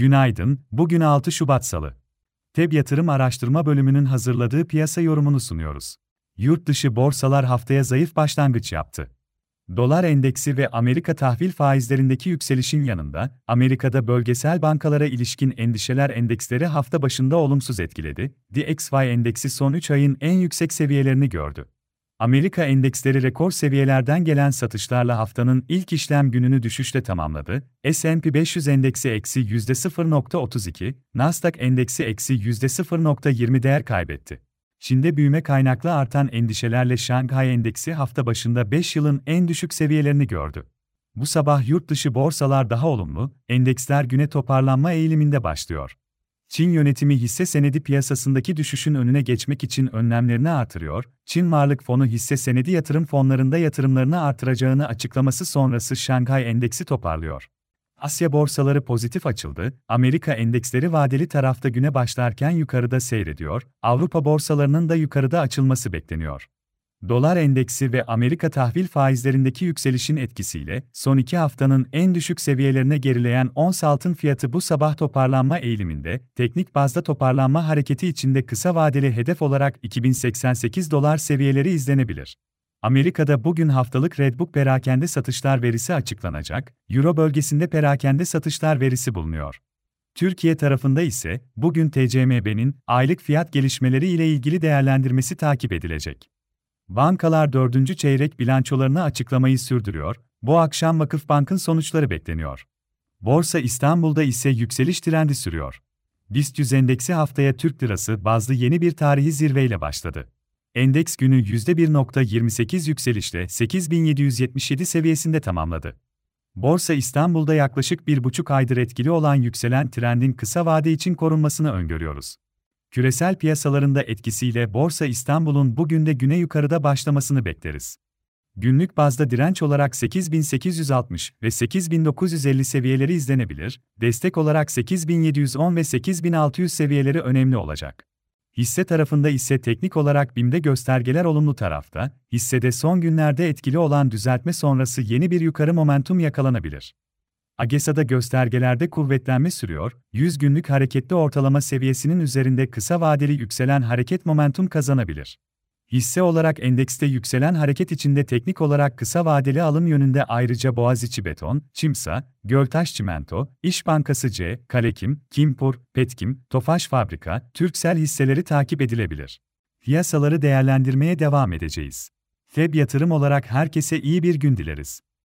Günaydın, bugün 6 Şubat Salı. TEB Yatırım Araştırma Bölümünün hazırladığı piyasa yorumunu sunuyoruz. Yurt dışı borsalar haftaya zayıf başlangıç yaptı. Dolar endeksi ve Amerika tahvil faizlerindeki yükselişin yanında, Amerika'da bölgesel bankalara ilişkin endişeler endeksleri hafta başında olumsuz etkiledi. DXY endeksi son 3 ayın en yüksek seviyelerini gördü. Amerika endeksleri rekor seviyelerden gelen satışlarla haftanın ilk işlem gününü düşüşle tamamladı. S&P 500 endeksi eksi %0.32, Nasdaq endeksi eksi %0.20 değer kaybetti. Çin'de büyüme kaynaklı artan endişelerle Şanghay endeksi hafta başında 5 yılın en düşük seviyelerini gördü. Bu sabah yurt dışı borsalar daha olumlu, endeksler güne toparlanma eğiliminde başlıyor. Çin yönetimi hisse senedi piyasasındaki düşüşün önüne geçmek için önlemlerini artırıyor. Çin Varlık Fonu hisse senedi yatırım fonlarında yatırımlarını artıracağını açıklaması sonrası Şanghay Endeksi toparlıyor. Asya borsaları pozitif açıldı, Amerika endeksleri vadeli tarafta güne başlarken yukarıda seyrediyor, Avrupa borsalarının da yukarıda açılması bekleniyor. Dolar endeksi ve Amerika tahvil faizlerindeki yükselişin etkisiyle son iki haftanın en düşük seviyelerine gerileyen ons altın fiyatı bu sabah toparlanma eğiliminde, teknik bazda toparlanma hareketi içinde kısa vadeli hedef olarak 2088 dolar seviyeleri izlenebilir. Amerika'da bugün haftalık Redbook perakende satışlar verisi açıklanacak, Euro bölgesinde perakende satışlar verisi bulunuyor. Türkiye tarafında ise bugün TCMB'nin aylık fiyat gelişmeleri ile ilgili değerlendirmesi takip edilecek. Bankalar dördüncü çeyrek bilançolarını açıklamayı sürdürüyor, bu akşam Vakıfbank'ın sonuçları bekleniyor. Borsa İstanbul'da ise yükseliş trendi sürüyor. BIST 100 endeksi haftaya Türk lirası bazlı yeni bir tarihi zirveyle başladı. Endeks günü %1.28 yükselişle 8777 seviyesinde tamamladı. Borsa İstanbul'da yaklaşık bir buçuk aydır etkili olan yükselen trendin kısa vade için korunmasını öngörüyoruz. Küresel piyasalarında etkisiyle Borsa İstanbul'un bugün de güne yukarıda başlamasını bekleriz. Günlük bazda direnç olarak 8860 ve 8950 seviyeleri izlenebilir, destek olarak 8710 ve 8600 seviyeleri önemli olacak. Hisse tarafında ise teknik olarak BİM'de göstergeler olumlu tarafta, hissede son günlerde etkili olan düzeltme sonrası yeni bir yukarı momentum yakalanabilir. AGESA'da göstergelerde kuvvetlenme sürüyor, 100 günlük hareketli ortalama seviyesinin üzerinde kısa vadeli yükselen hareket momentum kazanabilir. Hisse olarak endekste yükselen hareket içinde teknik olarak kısa vadeli alım yönünde ayrıca Boğaziçi Beton, Çimsa, Göltaş Çimento, İş Bankası C, Kalekim, Kimpur, Petkim, Tofaş Fabrika, Türksel hisseleri takip edilebilir. Piyasaları değerlendirmeye devam edeceğiz. FEB yatırım olarak herkese iyi bir gün dileriz.